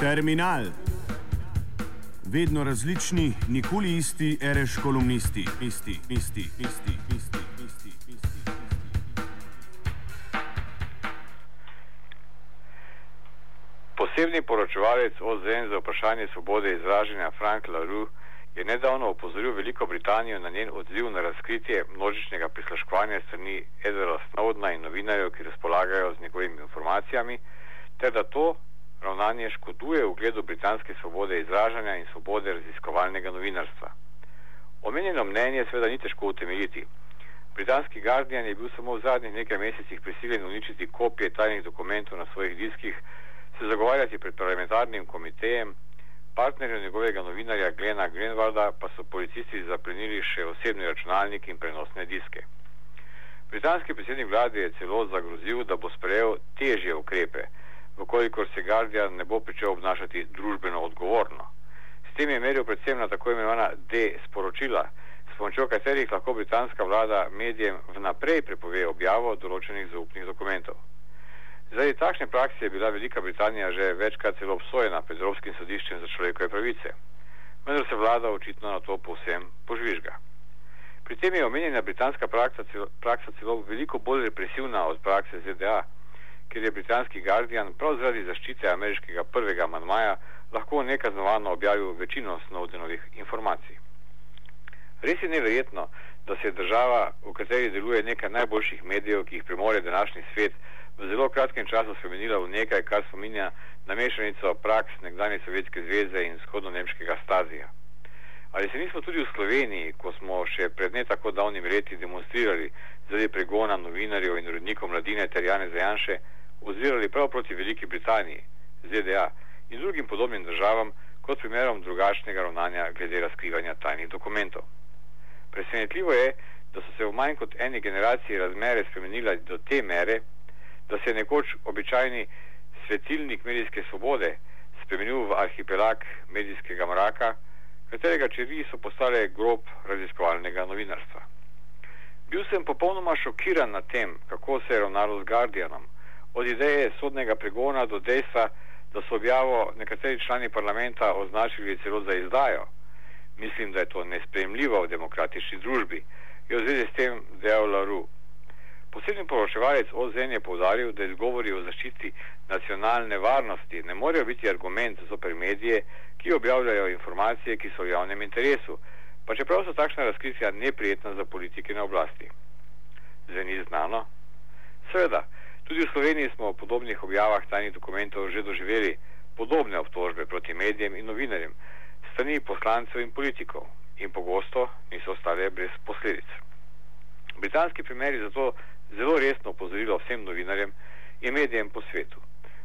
Terminal. Vedno različni, nikoli isti, ereš kolumnisti, isti, isti, isti, isti. Posebni poročevalec OZN za vprašanje svobode izražanja Frank LaRue je nedavno opozoril Veliko Britanijo na njen odziv na razkritje množičnega prisluškovanja strani Edwarda Snowdena in novinarjev, ki razpolagajo z njegovimi informacijami, ter da to ravnanje škoduje ugledu britanske svobode izražanja in svobode raziskovalnega novinarstva. Omenjeno mnenje seveda ni težko utemeljiti. Britanski Guardian je bil samo v zadnjih nekaj mesecih prisiljen uničiti kopije tajnih dokumentov na svojih diskih, se zagovarjati pred parlamentarnim komitejem, partnerju njegovega novinarja Glena Grenvalda pa so policisti zaplenili še osebni računalnik in prenosne diske. Britanski predsednik vlade je celo zagrozil, da bo sprejel težje ukrepe, vkolikor se Guardian ne bo pričel obnašati družbeno odgovorno. S tem je meril predvsem na tako imenovana D-sporočila, s pomočjo katerih lahko britanska vlada medijem vnaprej prepove objavo določenih zaupnih dokumentov. Zaradi takšne prakse je bila Velika Britanija že večkrat celo obsojena pred Evropskim sodiščem za človekove pravice, vendar se vlada očitno na to povsem požvižga. Pri tem je omenjena britanska praksa celo, praksa celo veliko bolj represivna od prakse ZDA, ker je britanski Guardian prav zaradi zaščite ameriškega prvega manjmaja lahko nekaznovano objavil večino Snowdenovih informacij. Res je neverjetno, da se je država, v kateri deluje nekaj najboljših medijev, ki jih premore današnji svet, v zelo kratkem času spremenila v nekaj, kar spominja na mešanico praks nekdanje Sovjetske zveze in vzhodno-nemškega stazija. Ali se nismo tudi v Sloveniji, ko smo še pred ne tako davnimi leti demonstrirali zaradi pregona novinarjev in urednikov mladine ter Jane Zajanše, ozirali prav proti Veliki Britaniji, ZDA in drugim podobnim državam kot primerom drugačnega ravnanja glede razkrivanja tajnih dokumentov. Presenetljivo je, da so se v manj kot eni generaciji razmere spremenile do te mere, da se je nekoč običajni svetilnik medijske svobode spremenil v arhipelag medijskega mraka, katerega čeri so postale grob raziskovalnega novinarstva. Bil sem popolnoma šokiran nad tem, kako se je ravnalo z Guardianom, od ideje sodnega pregona do dejstva, da so objavo nekateri člani parlamenta označili celo za izdajo. Mislim, da je to nespremljivo v demokratični družbi, je v zvezi s tem dejal Laru. Posebni poročevalec OZN je povdaril, da izgovori o zaščiti nacionalne varnosti ne morejo biti argument zoper medije, ki objavljajo informacije, ki so v javnem interesu, pa čeprav so takšna razkritja neprijetna za politike na oblasti. Zveni znano? Seveda, tudi v Sloveniji smo v podobnih objavah tajnih dokumentov že doživeli podobne obtožbe proti medijem in novinarjem, strani poslancev in politikov in pogosto niso ostale brez posledic. Britanski primeri zato zelo resno opozorilo vsem novinarjem in medijem po svetu.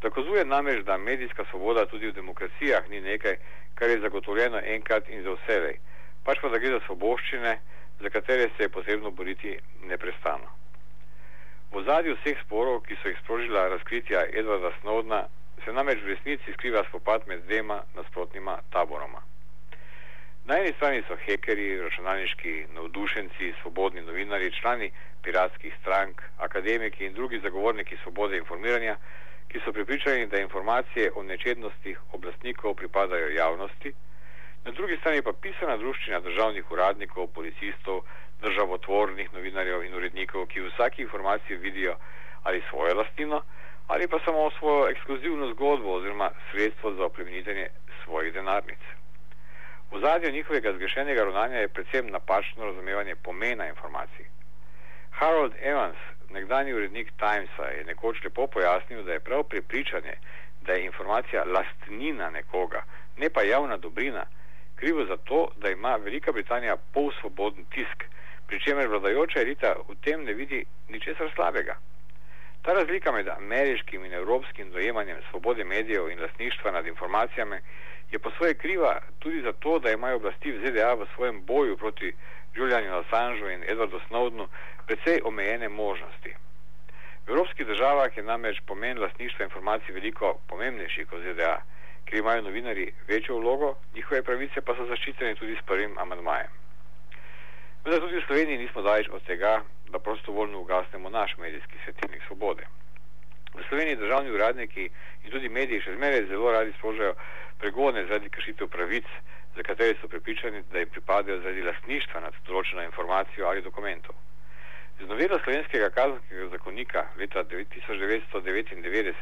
Dokazuje namreč, da medijska svoboda tudi v demokracijah ni nekaj, kar je zagotovljeno enkrat in za vselej, pač pa da gre za svoboščine, za katere se je potrebno boriti neprestano. V zadju vseh sporov, ki so jih sprožila razkritja Edwarda Snowdna, se namreč v resnici skriva spopad med dvema nasprotnima taboroma. Eni strani so hekeri, računalniški navdušenci, svobodni novinari, člani piratskih strank, akademiki in drugi zagovorniki svobode informiranja, ki so pripričani, da informacije o nečednostih oblastnikov pripadajo javnosti, na drugi strani pa pisana druščina državnih uradnikov, policistov, državotvornih novinarjev in urednikov, ki v vsaki informaciji vidijo ali svojo lastnino ali pa samo svojo ekskluzivno zgodbo oziroma sredstvo za oplemenitenje svojih denarnic. V zadju njihovega zgrešenega ravnanja je predvsem napačno razumevanje pomena informacij. Harold Evans, nekdani urednik Timesa, je nekoč lepo pojasnil, da je prav prepričanje, da je informacija lastnina nekoga, ne pa javna dobrina, krivo za to, da ima Velika Britanija polsvoboden tisk, pri čemer vladajoča elita v tem ne vidi ničesar slabega. Ta razlika med ameriškim in evropskim dojemanjem svobode medijev in lastništva nad informacijami je po svoje kriva tudi zato, da imajo oblasti v ZDA v svojem boju proti Julianu Assangeu in Edwardu Snowdenu precej omejene možnosti. V evropskih državah je namreč pomen lastništva informacij veliko pomembnejši kot ZDA, ker imajo novinari večjo vlogo, njihove pravice pa so zaščitene tudi s prvim amandmajem. Vendar tudi v Sloveniji nismo daleč od tega, da prostovoljno ugasnemo naš medijski svetilnik svobode. Sloveniji državni uradniki in tudi mediji še zmeraj zelo radi sprožajo pregone zaradi kršitev pravic, za katere so prepričani, da jim pripadajo zaradi lastništva nad določeno informacijo ali dokumentov. Z novelo slovenskega kazenskega zakonika leta 1999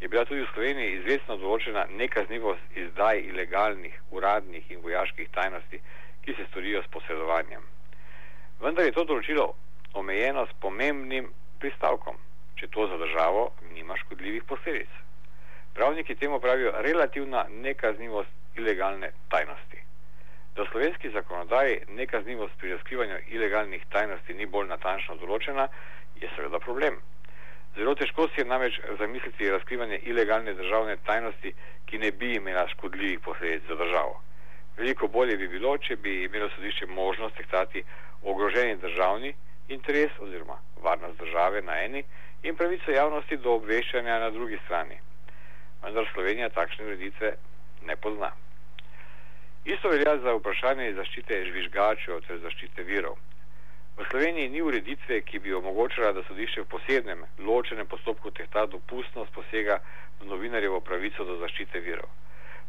je bila tudi v Sloveniji izredno določena nekaznivost izdaj ilegalnih, uradnih in vojaških tajnosti, ki se storijo s posredovanjem. Vendar je to določilo omejeno s pomembnim pristavkom, če to za državo nima škodljivih posledic. Pravniki temu pravijo relativna nekaznivost ilegalne tajnosti. Da v slovenski zakonodaji nekaznivost pri razkrivanju ilegalnih tajnosti ni bolj natančno določena, je seveda problem. Zelo težko si je namreč zamisliti razkrivanje ilegalne državne tajnosti, ki ne bi imela škodljivih posledic za državo. Veliko bolje bi bilo, če bi imelo sodišče možnost tehtati ogroženi državni interes oziroma varnost države na eni in pravico javnosti do obveščanja na drugi strani. Vendar Slovenija takšne ureditve ne pozna. Isto velja za vprašanje zaščite žvižgačev ter zaščite virov. V Sloveniji ni ureditve, ki bi omogočala, da sodišče v posebnem ločenem postopku tehta dopustnost posega v novinarjevo pravico do zaščite virov.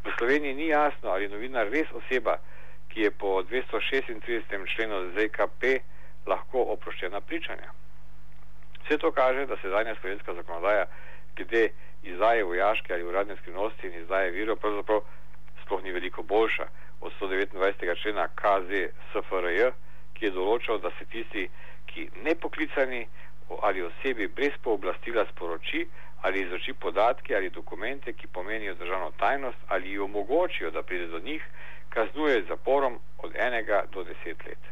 V Sloveniji ni jasno, ali je novinar res oseba, ki je po 236. členu ZKP lahko oproščena pričanja. Vse to kaže, da se zadnja slovenska zakonodaja glede izdaje vojaške ali uradne skrivnosti in izdaje virov pravzaprav sploh ni veliko boljša od 129. člena KZ SFRJ, ki je določal, da se tisti, ki nepoklicani ali osebi brez pooblastila sporoči ali izroči podatke ali dokumente, ki pomenijo državno tajnost ali ji omogočijo, da pride do njih, kaznuje z zaporom od enega do deset let.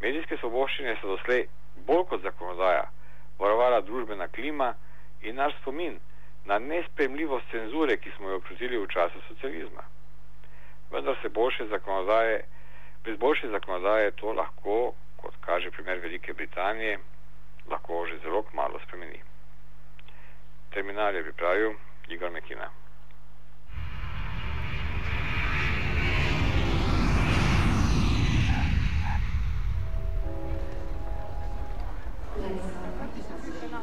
Medijske svoboščine so doslej bolj kot zakonodaja varovala družbena klima in naš spomin na nespremljivost cenzure, ki smo jo občutili v času socializma. Vendar se boljše zakonodaje, brez boljše zakonodaje to lahko, kot kaže primer Velike Britanije, lahko že zelo malo spremeni. Terminal je pripravil Igor Mekina.